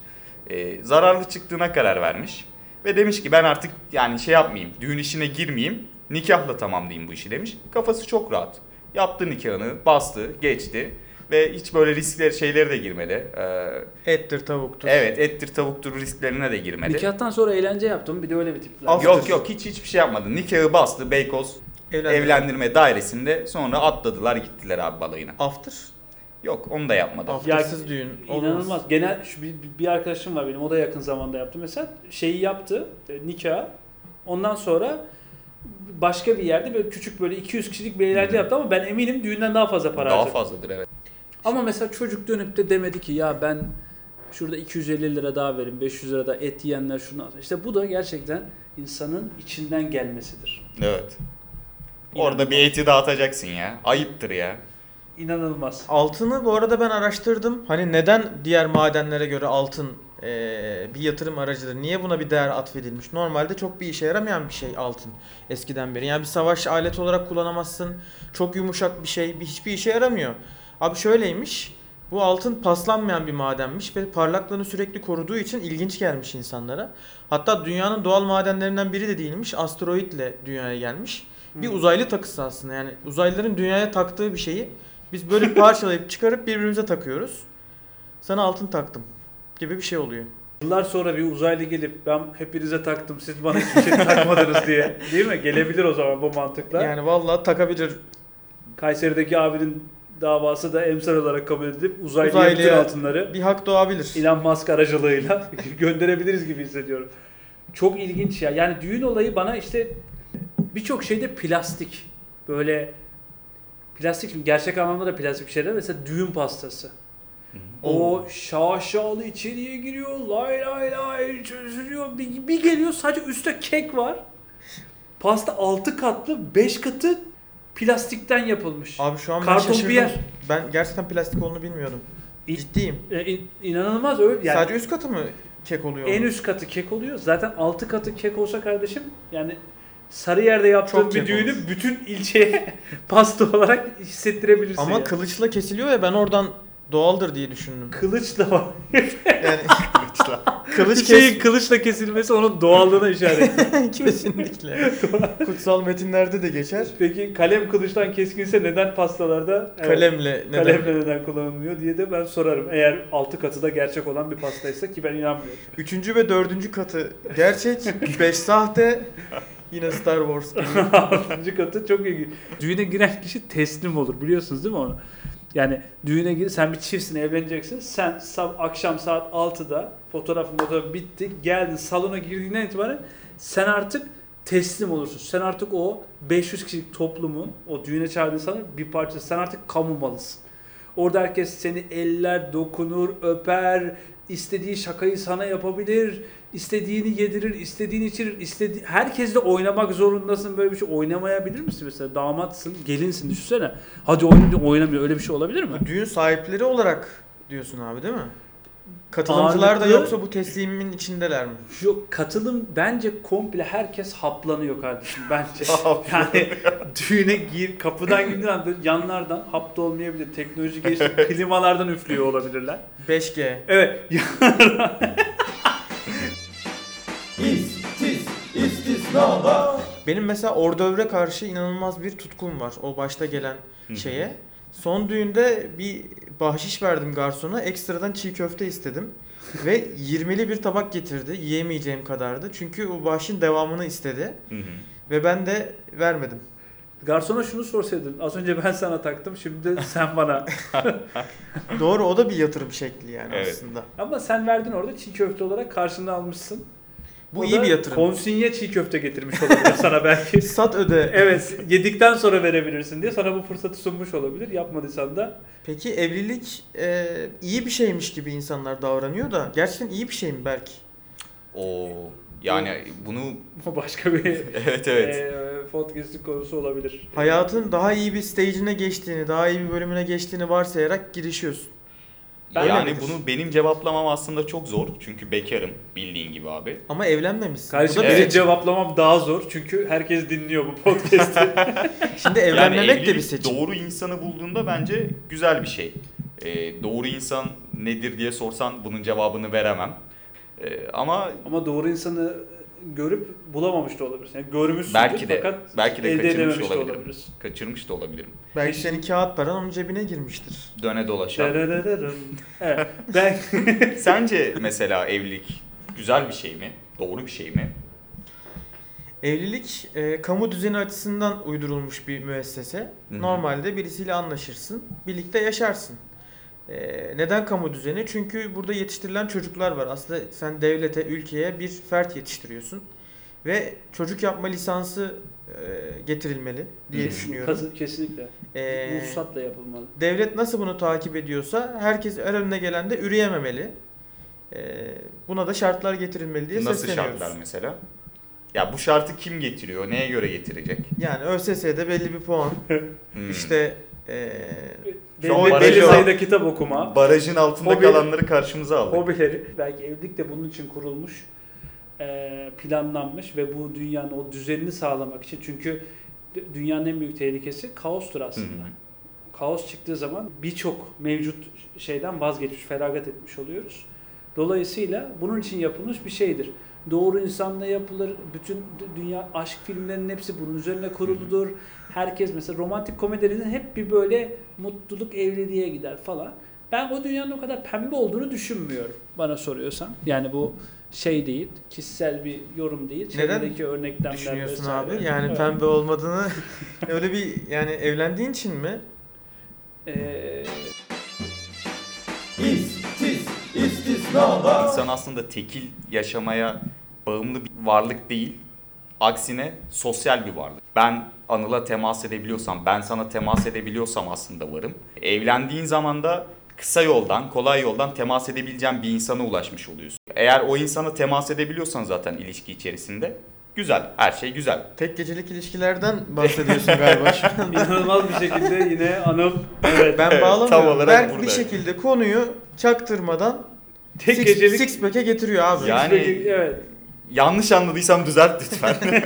e, zararlı çıktığına karar vermiş. Ve demiş ki ben artık yani şey yapmayayım, düğün işine girmeyeyim, nikahla tamamlayayım bu işi demiş. Kafası çok rahat. Yaptı nikahını, bastı, geçti ve hiç böyle riskleri şeylere de girmedi. Ee, Ettir tavuktur. evet, ettir tavuktur risklerine de girmedi. Nikahtan sonra eğlence yaptım. Bir de öyle bir tipler. Af- Yok yok hiç hiçbir şey yapmadı. Nikahı bastı Beykoz Evlendir. evlendirme dairesinde sonra atladılar gittiler abi balayına. After. Yok onu da yapmadı. Aftersız düğün. Olmaz. İnanılmaz. Genel şu bir, bir arkadaşım var benim. O da yakın zamanda yaptı. Mesela şeyi yaptı. E, nikah. Ondan sonra başka bir yerde böyle küçük böyle 200 kişilik bir eğlence yaptı ama ben eminim düğünden daha fazla para Daha harcadı. fazladır evet. Ama mesela çocuk dönüp de demedi ki ya ben şurada 250 lira daha verin, 500 lira da et yiyenler şunu alsın. İşte bu da gerçekten insanın içinden gelmesidir. Evet. Orada bir eti dağıtacaksın ya. Ayıptır ya. İnanılmaz. Altını bu arada ben araştırdım. Hani neden diğer madenlere göre altın eee, bir yatırım aracıdır? Niye buna bir değer atfedilmiş? Normalde çok bir işe yaramayan bir şey altın eskiden beri. Yani bir savaş aleti olarak kullanamazsın. Çok yumuşak bir şey, bir hiçbir işe yaramıyor. Abi şöyleymiş. Bu altın paslanmayan bir madenmiş ve parlaklığını sürekli koruduğu için ilginç gelmiş insanlara. Hatta dünyanın doğal madenlerinden biri de değilmiş. Asteroidle dünyaya gelmiş. Bir Hmm. uzaylı takısı aslında. Yani uzaylıların dünyaya taktığı bir şeyi biz böyle parçalayıp çıkarıp birbirimize takıyoruz. Sana altın taktım gibi bir şey oluyor. Yıllar sonra bir uzaylı gelip ben hepinize taktım siz bana hiçbir şey takmadınız diye. Değil mi? Gelebilir o zaman bu mantıkla. Yani vallahi takabilir. Kayseri'deki abinin davası da emsal olarak kabul edilip uzaylıya, Uzaylıya bütün altınları Bir hak doğabilir. Elon Musk aracılığıyla gönderebiliriz gibi hissediyorum. Çok ilginç ya. Yani düğün olayı bana işte birçok şeyde plastik. Böyle plastik şimdi gerçek anlamda da plastik şeyler. Mesela düğün pastası. O şaşalı içeriye giriyor. Lay lay lay çözülüyor. Bir, bir geliyor sadece üstte kek var. Pasta 6 katlı 5 katı plastikten yapılmış. Abi şu an ben Karton şaşırdım. piyer. Ben gerçekten plastik olduğunu bilmiyordum. İ- Ciddiyim. E, in- inanılmaz öyle. Yani Sadece üst katı mı kek oluyor? En onun? üst katı kek oluyor. Zaten altı katı kek olsa kardeşim yani Sarıyer'de yaptığın Çok bir kek düğünü olur. bütün ilçeye pasta olarak hissettirebilirsin. Ama ya. kılıçla kesiliyor ya ben oradan doğaldır diye düşündüm. kılıç da var. Yani Bir kılıç şeyin kes kılıçla kesilmesi onun doğallığına işaret. kesinlikle. Kutsal metinlerde de geçer. Peki kalem kılıçtan keskinse neden pastalarda evet, Kalemle neden? kalemle neden kullanılmıyor diye de ben sorarım. Eğer altı katı da gerçek olan bir pastaysa ki ben inanmıyorum. Üçüncü ve dördüncü katı gerçek, beş sahte. Yine Star Wars gibi. Altıncı katı çok ilginç. Düğüne giren kişi teslim olur biliyorsunuz değil mi onu? Yani düğüne gir, sen bir çiftsin evleneceksin. Sen sab- akşam saat 6'da fotoğrafın fotoğrafı bitti. Geldin salona girdiğinden itibaren sen artık teslim olursun. Sen artık o 500 kişilik toplumun o düğüne çağırdığın insanın bir parçası. Sen artık kamu malısın. Orada herkes seni eller, dokunur, öper, istediği şakayı sana yapabilir, istediğini yedirir, istediğini içirir, istedi herkesle oynamak zorundasın. Böyle bir şey oynamayabilir misin mesela? Damatsın, gelinsin düşünsene. Hadi diyor, oynamıyor. Öyle bir şey olabilir mi? Düğün sahipleri olarak diyorsun abi değil mi? Katılımcılar da Ağırlıklı- yoksa bu teslimin içindeler mi? Şu katılım bence komple herkes haplanıyor kardeşim bence. yani düğüne gir kapıdan girdiğin an böyle yanlardan hap da olmayabilir. Teknoloji gelişti. klimalardan üflüyor olabilirler. 5G. Evet. İs, tis, istisnalar. Benim mesela ordövre karşı inanılmaz bir tutkum var o başta gelen şeye. Son düğünde bir bahşiş verdim garsona. Ekstradan çiğ köfte istedim. Ve 20'li bir tabak getirdi. Yiyemeyeceğim kadardı. Çünkü o bahşin devamını istedi. Hı hı. Ve ben de vermedim. Garsona şunu sorsaydın. Az önce ben sana taktım. Şimdi de sen bana. Doğru o da bir yatırım şekli yani Evet. aslında. Ama sen verdin orada çiğ köfte olarak karşını almışsın. Bu O iyi bir yatırım. Konsinye çiğ köfte getirmiş olabilir sana belki. Sat öde. Evet yedikten sonra verebilirsin diye sana bu fırsatı sunmuş olabilir. Yapmadıysan da Peki evlilik e, iyi bir şeymiş gibi insanlar davranıyor da gerçekten iyi bir şey mi belki? Oo. Yani bunu bu başka bir evet evet. eee, podcast'in konusu olabilir. Hayatın daha iyi bir stage'ine geçtiğini, daha iyi bir bölümüne geçtiğini varsayarak girişiyorsun. Ben- yani Öyledir. bunu benim cevaplamam aslında çok zor. Çünkü bekarım bildiğin gibi abi. Ama evlenmemişsin. Kardeşim benim seçim. cevaplamam daha zor çünkü herkes dinliyor bu podcast'i. Şimdi Yani evlenmemek de bir seçim. Doğru insanı bulduğunda bence güzel bir şey. Ee, doğru insan nedir diye sorsan bunun cevabını veremem. Ee, ama Ama doğru insanı görüp bulamamış da olabilirsin. Yani görmüşsündür belki de fakat belki de elde kaçırmış edememiş de olabilirim. olabiliriz. Kaçırmış da olabilirim. Belki senin kağıt paran onun cebine girmiştir. Döne dolaşan. Evet. Ben Sence mesela evlilik güzel bir şey mi? Doğru bir şey mi? Evlilik e, kamu düzeni açısından uydurulmuş bir müessese. Hı hı. Normalde birisiyle anlaşırsın, birlikte yaşarsın. E, neden kamu düzeni? Çünkü burada yetiştirilen çocuklar var. Aslında sen devlete, ülkeye bir fert yetiştiriyorsun. Ve çocuk yapma lisansı e, getirilmeli diye düşünüyorum. Kesinlikle. E, Ruhsatla yapılmalı. devlet nasıl bunu takip ediyorsa herkes her önüne gelen de üreyememeli. E, buna da şartlar getirilmeli diye Nasıl sesleniyoruz. şartlar mesela? Ya bu şartı kim getiriyor? Neye göre getirecek? Yani ÖSS'de belli bir puan. Hmm. İşte e, Belli, belli sayıda kitap okuma. barajın altında Hobi- kalanları karşımıza aldık. Hobileri. Belki evlilik de bunun için kurulmuş. eee, planlanmış ve bu dünyanın o düzenini sağlamak için. Çünkü dü- dünyanın en büyük tehlikesi kaostur Hı aslında. hı. kaos çıktığı zaman birçok mevcut şeyden vazgeçmiş, feragat etmiş oluyoruz. Dolayısıyla bunun için yapılmış bir şeydir. Doğru insanla yapılır. Bütün dü- dünya aşk filmlerinin hepsi bunun üzerine kuruludur. Herkes mesela romantik komedilerin hep bir böyle mutluluk evliliğe gider falan. Ben o dünyanın o kadar pembe olduğunu düşünmüyorum bana soruyorsan. Yani bu şey değil, kişisel bir yorum değil. Neden Çevredeki örneklemler düşünüyorsun vesaire. abi? Yani Evet. pembe olmadığını öyle bir yani evlendiğin için mi? Ee, istisnalar. İnsan aslında tekil yaşamaya bağımlı bir varlık değil. Aksine sosyal bir varlık. Ben Anıl'a temas edebiliyorsam, ben sana temas edebiliyorsam aslında varım. Evlendiğin zaman da kısa yoldan, kolay yoldan temas edebileceğin bir insana ulaşmış oluyorsun. Eğer o insana temas edebiliyorsan zaten ilişki içerisinde güzel, her şey güzel. Tek gecelik ilişkilerden bahsediyorsun galiba şu an. İnanılmaz bir şekilde yine Anıl evet, Ben bağlamıyorum. tam olarak Berk burada. bir şekilde konuyu çaktırmadan tek six, gecelik six pack'e getiriyor abi. Ya- Yani- evet. Yanlış anladıysam düzelt lütfen.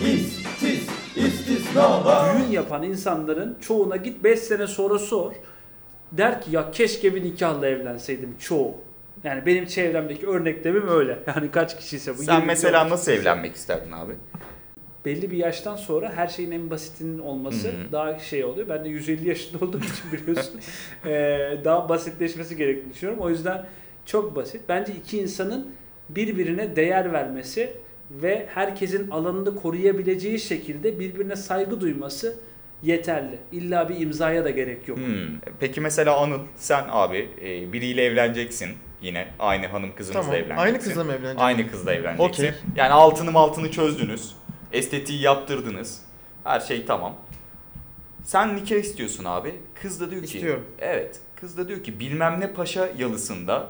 İstis, istisnalar. Düğün yapan insanların çoğuna git 5 sene sonra sor. Der ki ya keşke bir nikahla evlenseydim çoğu. Yani benim çevremdeki örneklemim öyle. Yani kaç kişiyse bu. Sen 24 mesela nasıl evlenmek isterdin abi? Belli bir yaştan sonra her şeyin en basitinin olması Hı hı. daha şey oluyor. Ben de 150 yaşında olduğum için biliyorsun. eee, daha basitleşmesi gerektiğini düşünüyorum. O yüzden çok basit. Bence iki insanın birbirine değer vermesi ve herkesin alanını koruyabileceği şekilde birbirine saygı duyması yeterli. İlla bir imzaya da gerek yok. Hmm. Peki mesela Anıl sen abi e, biriyle evleneceksin yine aynı hanım kızınızla Tamam. evleneceksin. Aynı kızla mı evleneceksin? Aynı kızla evleneceksin. Okey. Yani altını altını çözdünüz. Estetiği yaptırdınız. Her şey tamam. Sen nikah istiyorsun abi. Kız da diyor ki İstiyorum. Evet. Kız da diyor ki bilmem ne paşa yalısında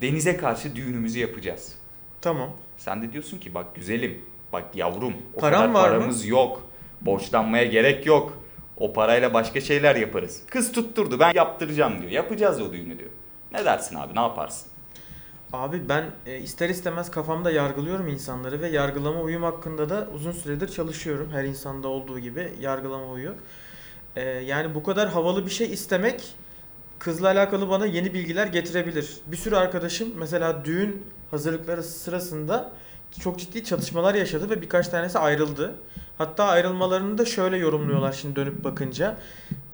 denize karşı düğünümüzü yapacağız. Tamam. Sen de diyorsun ki bak güzelim, bak yavrum o Param kadar var mı? paramız yok. Borçlanmaya gerek yok. O parayla başka şeyler yaparız. Kız tutturdu ben yaptıracağım diyor. Yapacağız o düğünü diyor. Ne dersin abi ne yaparsın? Abi ben e, ister istemez kafamda yargılıyorum insanları ve yargılama uyum hakkında da uzun süredir çalışıyorum. Her insanda olduğu gibi yargılama uyu. E, yani bu kadar havalı bir şey istemek kızla alakalı bana yeni bilgiler getirebilir. Bir sürü arkadaşım mesela düğün hazırlıkları sırasında çok ciddi çatışmalar yaşadı ve birkaç tanesi ayrıldı. Hatta ayrılmalarını da şöyle yorumluyorlar şimdi dönüp bakınca.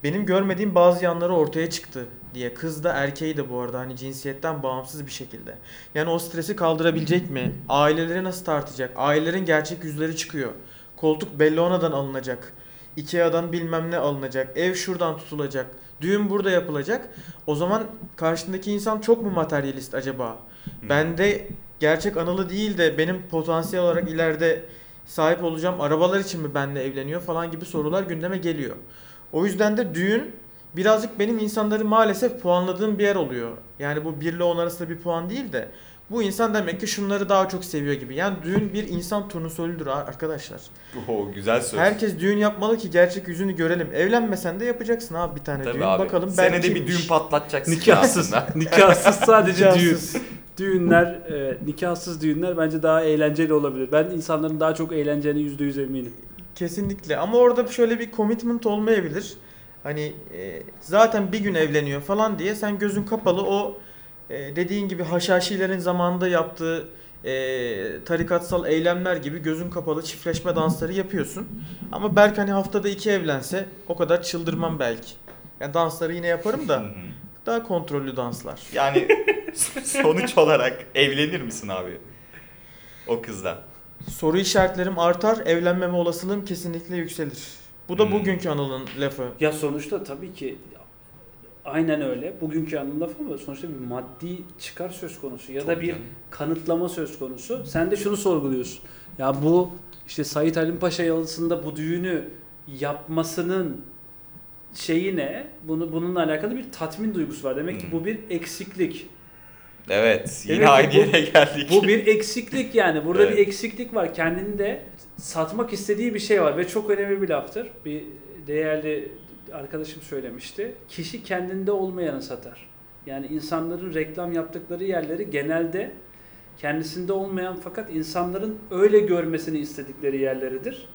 Benim görmediğim bazı yanları ortaya çıktı diye. Kız da erkeği de bu arada hani cinsiyetten bağımsız bir şekilde. Yani o stresi kaldırabilecek mi? Aileleri nasıl tartacak? Ailelerin gerçek yüzleri çıkıyor. Koltuk Bellona'dan alınacak. Ikea'dan bilmem ne alınacak. Ev şuradan tutulacak. Düğün burada yapılacak. O zaman karşındaki insan çok mu materyalist acaba? Bende gerçek anılı değil de benim potansiyel olarak ileride sahip olacağım arabalar için mi benimle evleniyor falan gibi sorular gündeme geliyor. O yüzden de düğün birazcık benim insanları maalesef puanladığım bir yer oluyor. Yani bu 1 ile 10 arasında bir puan değil de bu insan demek ki şunları daha çok seviyor gibi. Yani düğün bir insan turnusoludur ar- arkadaşlar. Oo güzel söz. Herkes düğün yapmalı ki gerçek yüzünü görelim. Evlenmesen de yapacaksın abi bir tane Tabii düğün. abi. Bakalım Senede belki bir düğün patlatacaksın Nikahsız. Nikahsız sadece düğün. Düğünler, e, nikahsız düğünler bence daha eğlenceli olabilir. Ben insanların daha çok eğleneceğine %100 eminim. Kesinlikle ama orada şöyle bir commitment olmayabilir. Hani e, zaten bir gün evleniyor falan diye sen gözün kapalı o e, dediğin gibi haşhaşilerin zamanında yaptığı e, tarikatsal eylemler gibi gözün kapalı çiftleşme dansları yapıyorsun. Ama Berk hani haftada iki evlense o kadar çıldırmam belki. Yani dansları yine yaparım da Hı hı. Daha kontrollü danslar. Yani sonuç olarak evlenir misin abi? O kızla. Soru işaretlerim artar, evlenmeme olasılığım kesinlikle yükselir. Bu da Hmm. bugünkü Anıl'ın lafı. Ya sonuçta tabii ki aynen öyle. Bugünkü anın lafı ama sonuçta bir maddi çıkar söz konusu ya da Çok bir canım. kanıtlama söz konusu. Sen de şunu sorguluyorsun. Ya bu işte Sait Halim Paşa yalısında bu düğünü yapmasının şeyi ne? Bunu bununla alakalı bir tatmin duygusu var. Demek ki Hmm. bu bir eksiklik. Evet, yine Demek aynı bu- yere geldik. Bu bir eksiklik yani. Burada Evet. bir eksiklik var. Kendinde satmak istediği bir şey var ve çok önemli bir laftır. Bir değerli arkadaşım söylemişti. Kişi kendinde olmayanı satar. Yani insanların reklam yaptıkları yerleri genelde kendisinde olmayan fakat insanların öyle görmesini istedikleri yerleridir.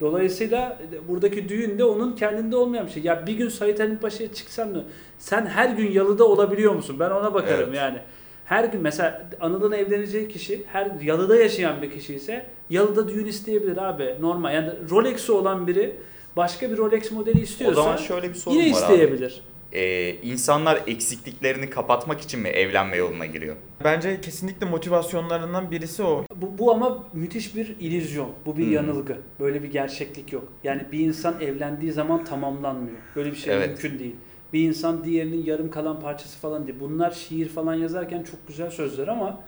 Dolayısıyla buradaki düğün de onun kendinde olmayan bir şey. Ya bir gün Sait Halim Paşa'ya çıksan? Sen her gün yalıda olabiliyor musun? Ben ona bakarım Evet. yani. Her gün mesela Anıl'ın evleneceği kişi her yalıda yaşayan bir kişi ise yalıda düğün isteyebilir abi. Normal. Yani Rolex'i olan biri başka bir Rolex modeli o istiyorsa zaman şöyle bir sorun yine var abi. Ee, insanlar eksikliklerini kapatmak için mi evlenme yoluna giriyor? Bence kesinlikle motivasyonlarından birisi o. Bu, bu ama müthiş bir illüzyon. Bu bir Hmm. yanılgı. Böyle bir gerçeklik yok. Yani bir insan evlendiği zaman tamamlanmıyor. Böyle bir şey Evet. mümkün değil. Bir insan diğerinin yarım kalan parçası falan değil. Bunlar şiir falan yazarken çok güzel sözler ama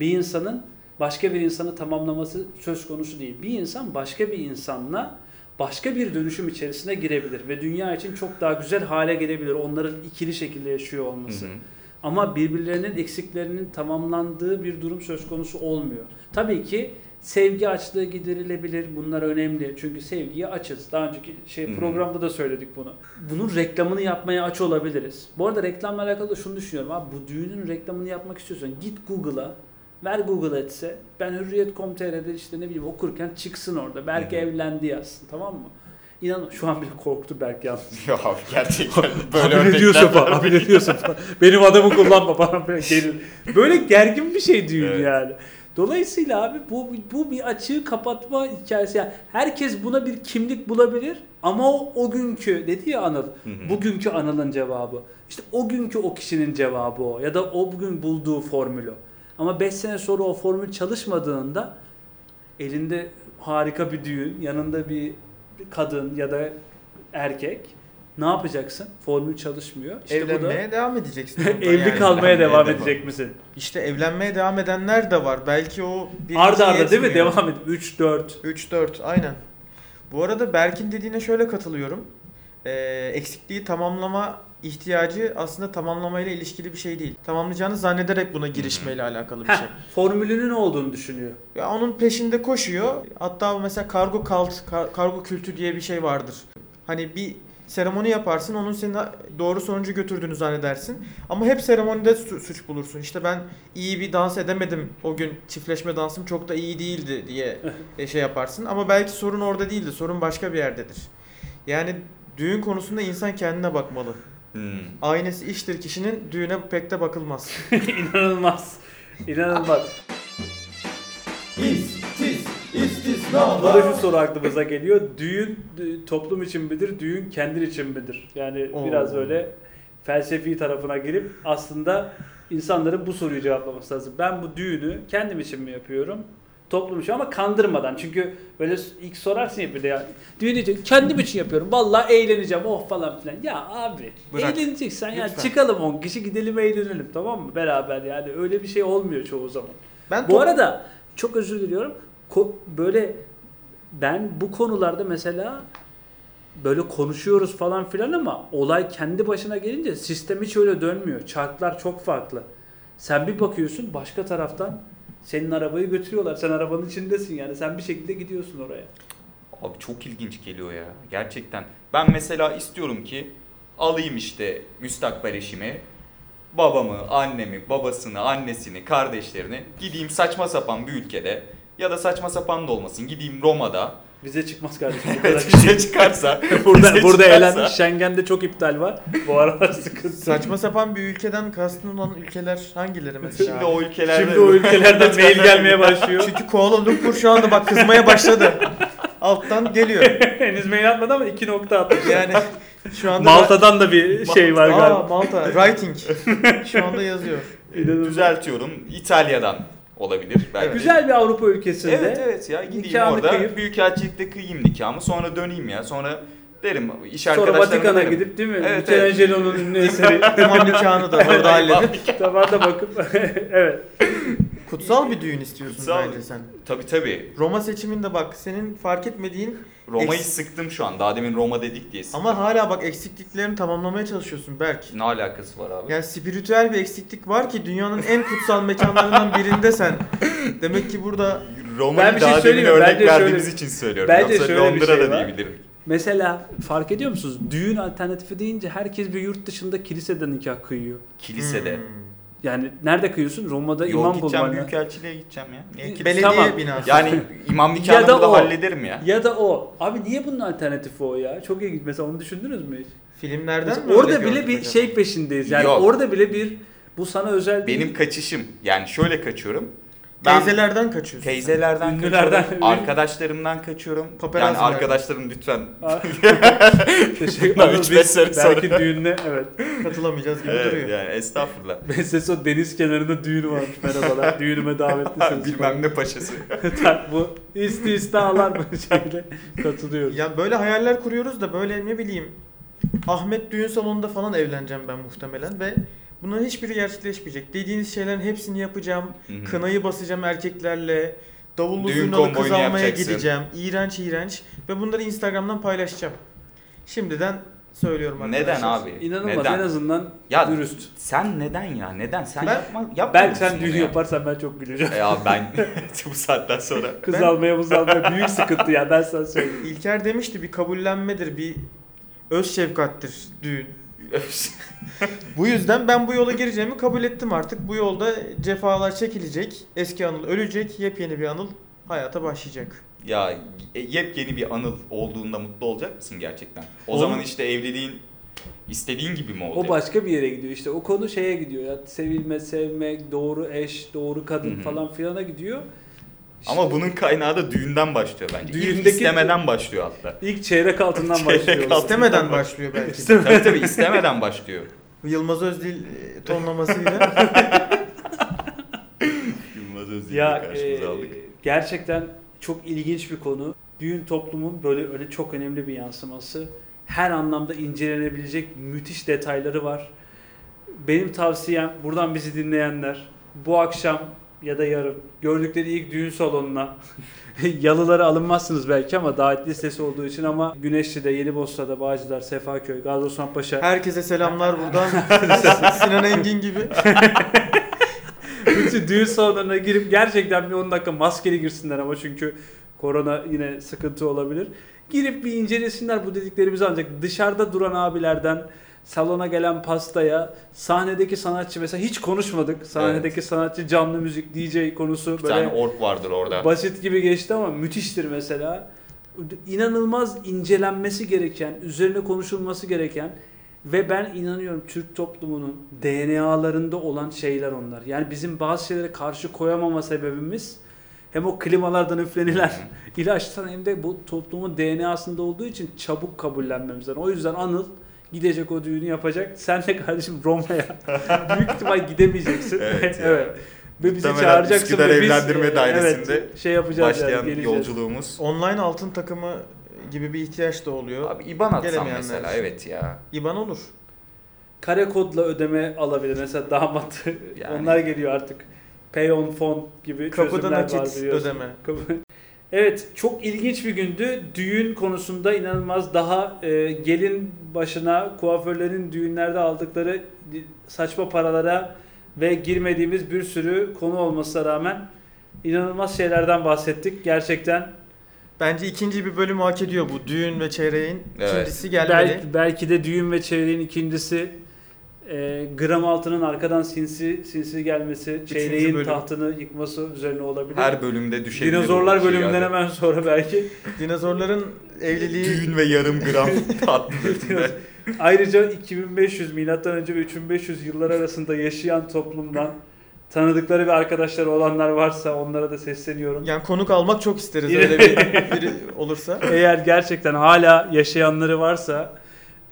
bir insanın başka bir insanı tamamlaması söz konusu değil. Bir insan başka bir insanla başka bir dönüşüm içerisine girebilir ve dünya için çok daha güzel hale gelebilir. Onların ikili şekilde yaşıyor olması. Hı hı. Ama birbirlerinin eksiklerinin tamamlandığı bir durum söz konusu olmuyor. Tabii ki sevgi açlığı giderilebilir. Bunlar önemli. Çünkü sevgiye açız. Daha önceki şey programda da söyledik bunu. Bunun reklamını yapmaya aç olabiliriz. Bu arada reklamla alakalı da şunu düşünüyorum. Abi bu düğünün reklamını yapmak istiyorsan git Google'a Ver Google etse ben Hürriyet.com.tr'de işte ne bileyim okurken çıksın orada. Belki hı. evlendi yazsın tamam mı? İnan şu an bile korktu Berk yalnız. Ya abi gerçekten böyle diyorsun var. falan, abi ne diyorsun falan. Benim adamı kullanma falan böyle gelir. Böyle gergin bir şey düğün Evet. yani. Dolayısıyla abi bu bu bir açığı kapatma hikayesi. Yani herkes buna bir kimlik bulabilir ama o, o günkü dedi ya Anıl. Hı hı. Bugünkü Anıl'ın cevabı. İşte o günkü o kişinin cevabı o ya da o bugün bulduğu formül o. Ama 5 sene sonra o formül çalışmadığında elinde harika bir düğün, yanında bir kadın ya da erkek ne yapacaksın? Formül çalışmıyor. İşte bu da Evlenmeye devam edeceksin. evli yani. kalmaya Evlenmeye devam devam. edecek misin? İşte evlenmeye devam edenler de var. Belki o bir Arda arda değil mi? Devam et. 3 4. 3-4 aynen. Bu arada Berk'in dediğine şöyle katılıyorum. Ee, eksikliği tamamlama ihtiyacı aslında tamamlamayla ilişkili bir şey değil. Tamamlayacağını zannederek buna girişmeyle alakalı bir şey. Heh, formülünün ne olduğunu düşünüyor. Ya onun peşinde koşuyor. Hatta mesela kargo kalt, kar- kargo kültü diye bir şey vardır. Hani bir seremoni yaparsın, onun seni doğru sonucu götürdüğünü zannedersin. Ama hep seremonide su- suç bulursun. İşte ben iyi bir dans edemedim. O gün çiftleşme dansım çok da iyi değildi diye e, şey yaparsın. Ama belki sorun orada değildi. Sorun başka bir yerdedir. Yani düğün konusunda insan kendine bakmalı. Hmm. Aynesi iştir kişinin düğüne pek de bakılmaz. İnanılmaz. İnanılmaz. İstis, Bu da istisnalar. şu soru aklımıza geliyor. Düğün toplum için midir? Düğün kendin için midir? Yani Oo. biraz öyle felsefi tarafına girip aslında insanların bu soruyu cevaplaması lazım. Ben bu düğünü kendim için mi yapıyorum? Toplum için ama kandırmadan. Çünkü böyle ilk sorarsın ya bir de ya. Düğün için kendim için yapıyorum. Vallahi eğleneceğim oh falan filan. Ya abi Bırak. eğleneceksen ya Lütfen. çıkalım 10 kişi gidelim eğlenelim tamam mı? Beraber yani öyle bir şey olmuyor çoğu zaman. Ben Bu arada çok özür diliyorum. Ko- böyle ben bu konularda mesela böyle konuşuyoruz falan filan ama olay kendi başına gelince sistem hiç öyle dönmüyor. Çarklar çok farklı. Sen bir bakıyorsun başka taraftan senin arabayı götürüyorlar. Sen arabanın içindesin yani. Sen bir şekilde gidiyorsun oraya. Abi çok ilginç geliyor ya. Gerçekten. Ben mesela istiyorum ki alayım işte müstakbel eşimi, babamı, annemi, babasını, annesini, kardeşlerini gideyim saçma sapan bir ülkede ya da saçma sapan da olmasın gideyim Roma'da Vize çıkmaz kardeşim. Bu kadar. bir şey çıkarsa. burada bize burada çıkarsa- eğlendik. Schengen'de çok iptal var. Bu aralar sıkıntı. Saçma sapan bir ülkeden kastın olan ülkeler hangileri mesela? Şimdi o ülkelerde Şimdi o ülkelerden mail gelmeye başlıyor. Çünkü Kuala Lumpur şu anda bak kızmaya başladı. Alttan geliyor. Henüz mail atmadı ama iki nokta atmış. Yani şu anda Malta'dan da bir şey var Aa, galiba. Malta. Writing. Şu anda yazıyor. Düzeltiyorum. İtalya'dan olabilir belki. Güzel bir Avrupa ülkesinde. Evet evet ya gideyim Nikahını orada kıyıp- büyükelçilikte kıyayım nikahımı sonra döneyim ya sonra derim iş Sonra Vatikan'a derim. gidip değil mi? Evet, Michelangelo'nun ünlü eseri. İmam nikahını da orada halledip. Tabanda bakıp evet. Kutsal bir düğün istiyorsun Kutsal. bence sen. Tabii tabii. Roma seçiminde bak senin fark etmediğin Roma'yı Eks- sıktım şu an. Daha demin Roma dedik diye sıktım. ama hala bak eksikliklerini tamamlamaya çalışıyorsun Berk. Ne alakası var abi? Yani spiritüel bir eksiklik var ki dünyanın en kutsal mekanlarından birinde sen. Demek ki burada Ben Roma'yı bir şey daha demin söyleyeyim mi? örnek Bence verdiğimiz şöyle- için söylüyorum. Bence Yoksa şöyle bir Londra şey da var. diyebilirim. Mesela fark ediyor musunuz? Düğün alternatifi deyince herkes bir yurt dışında kilisede nikah kıyıyor. Kilisede. Hmm. Yani nerede kıyıyorsun? Roma'da Yol imam gideceğim bulman lazım. büyükelçiliğe gideceğim ya. Niye kilise? belediye Tamam. binası. Yani imam nikahını Ya da burada o. hallederim ya. Ya da o. Abi niye bunun alternatifi o ya? Çok ilginç. Mesela onu düşündünüz mü hiç? filmlerden Mesela mi orada bile bir acaba? şey peşindeyiz. Yani Yok. orada bile bir bu sana özel değil. Benim kaçışım yani şöyle kaçıyorum. Ben Teyzelerden kaçıyorsun. teyzelerden Ünlülerden. kaçıyorum. Arkadaşlarımdan kaçıyorum. Yani Paparazzilerden. arkadaşlarım lütfen Teşekkür ederim. üç beş sene Belki sonra. düğününe evet. Katılamayacağız gibi Evet, duruyor. yani estağfurullah. Beseso deniz kenarında düğünü varmış. Merhabalar. Düğünüme davetlisiniz. Bilmem ne paşası. bu istisnalar mı şeyle katılıyoruz. Ya böyle hayaller kuruyoruz da böyle ne bileyim Ahmet düğün salonunda falan evleneceğim ben muhtemelen ve bunların hiçbiri gerçekleşmeyecek. Dediğiniz şeylerin hepsini yapacağım. Hı hı. Kınayı basacağım erkeklerle. Davullu Düğün zurnalı kız almaya gideceğim. İğrenç iğrenç. Ve bunları Instagram'dan paylaşacağım. Şimdiden söylüyorum arkadaşlar. Neden abi? İnanılmaz Neden? en azından Ya dürüst. sen neden ya? Neden? Sen Ben- yapma, yapma Belki sen düğün yaparsan ben çok güleceğim. Ya ben bu saatten sonra. Kız Ben- almaya muz almaya büyük sıkıntı ya ben sana söyleyeyim. İlker demişti bir kabullenmedir, bir öz şefkattir düğün. Bu yüzden ben bu yola gireceğimi kabul ettim artık. Bu yolda cefalar çekilecek, eski anıl ölecek, yepyeni bir anıl hayata başlayacak. ya e, yepyeni bir anıl olduğunda mutlu olacak mısın gerçekten? O Oğlum- zaman işte evliliğin istediğin gibi mi olacak? O başka bir yere gidiyor işte o konu şeye gidiyor ya sevilme, sevmek, doğru eş, doğru kadın Hı hı. falan filana gidiyor. Ama bunun kaynağı da düğünden başlıyor bence. İlk Düğündeki- istemeden başlıyor hatta. İlk çeyrek altından Çeyrek başlıyor. altın. İstemeden başlıyor belki. İstemeden. tabii tabii istemeden başlıyor. Yılmaz Özdil e, tonlamasıyla. Yılmaz Özdil'i karşımıza e, aldık. gerçekten çok ilginç bir konu. Düğün toplumun böyle öyle çok önemli bir yansıması. Her anlamda incelenebilecek müthiş detayları var. Benim tavsiyem buradan bizi dinleyenler bu akşam ya da yarın gördükleri ilk düğün salonuna yalıları alınmazsınız belki ama davet listesi olduğu için ama Güneşli'de, Yenibosna'da, Bağcılar, Sefaköy, Gazi Osman Paşa Herkese selamlar buradan. Sinan Engin gibi. Bütün düğün salonlarına girip gerçekten bir 10 dakika maskeli girsinler ama çünkü korona yine sıkıntı olabilir. Girip bir incelesinler bu dediklerimizi ancak dışarıda duran abilerden salona gelen pastaya sahnedeki sanatçı mesela hiç konuşmadık. Sahnedeki sanatçı canlı müzik DJ konusu Bir böyle tane ork vardır orada. basit gibi geçti ama müthiştir mesela. İnanılmaz incelenmesi gereken, üzerine konuşulması gereken ve ben inanıyorum Türk toplumunun DNA'larında olan şeyler onlar. Yani bizim bazı şeylere karşı koyamama sebebimiz hem o klimalardan üflenilen ilaçtan hem de bu toplumun DNA'sında olduğu için çabuk kabullenmemizden. O yüzden Anıl gidecek o düğünü yapacak. Sen de kardeşim Roma'ya büyük ihtimal gidemeyeceksin. Evet ya. Ve bizi Muhtemelen çağıracaksın Üsküdar ve biz Evlendirme e, Dairesi'nde evet, şey yapacağız Başlayan yani, yolculuğumuz. Online altın takımı gibi bir ihtiyaç da oluyor. Abi IBAN atsam mesela evet ya. İban olur. Kare kodla ödeme alabilir. Mesela damat Yani. onlar geliyor artık. Pay on phone gibi Kapıda çözümler var biliyorsun. ödeme. Evet çok ilginç bir gündü. Düğün konusunda inanılmaz daha e, gelin başına kuaförlerin düğünlerde aldıkları saçma paralara ve girmediğimiz bir sürü konu olmasına rağmen inanılmaz şeylerden bahsettik. Gerçekten Bence ikinci bir bölüm hak ediyor bu. Düğün ve çeyreğin Evet. ikincisi gelmeli. belki, belki de düğün ve çeyreğin ikincisi e, gram altının arkadan sinsi sinsi gelmesi, çeyreğin bölüm. tahtını yıkması üzerine olabilir. Her bölümde düşebilir. Dinozorlar şey bölümünden yani. hemen sonra belki. Dinozorların evliliği Düğün ve yarım gram tatlı. Ayrıca 2500 milattan önce ve 3500 yıllar arasında yaşayan toplumdan tanıdıkları ve arkadaşları olanlar varsa onlara da sesleniyorum. yani konuk almak çok isteriz öyle bir biri olursa. Eğer gerçekten hala yaşayanları varsa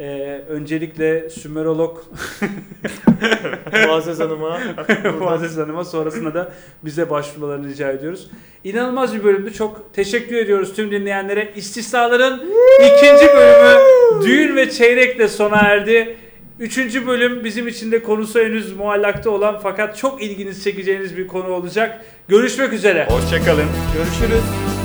e, öncelikle Sümerolog Muazzez Hanım'a Muazzez Hanım'a sonrasında da bize başvurmalarını rica ediyoruz. İnanılmaz bir bölümdü. Çok teşekkür ediyoruz tüm dinleyenlere. İstisnaların ikinci bölümü düğün ve çeyrekle sona erdi. Üçüncü bölüm bizim için de konusu henüz muallakta olan fakat çok ilginizi çekeceğiniz bir konu olacak. Görüşmek üzere. Hoşçakalın. görüşürüz.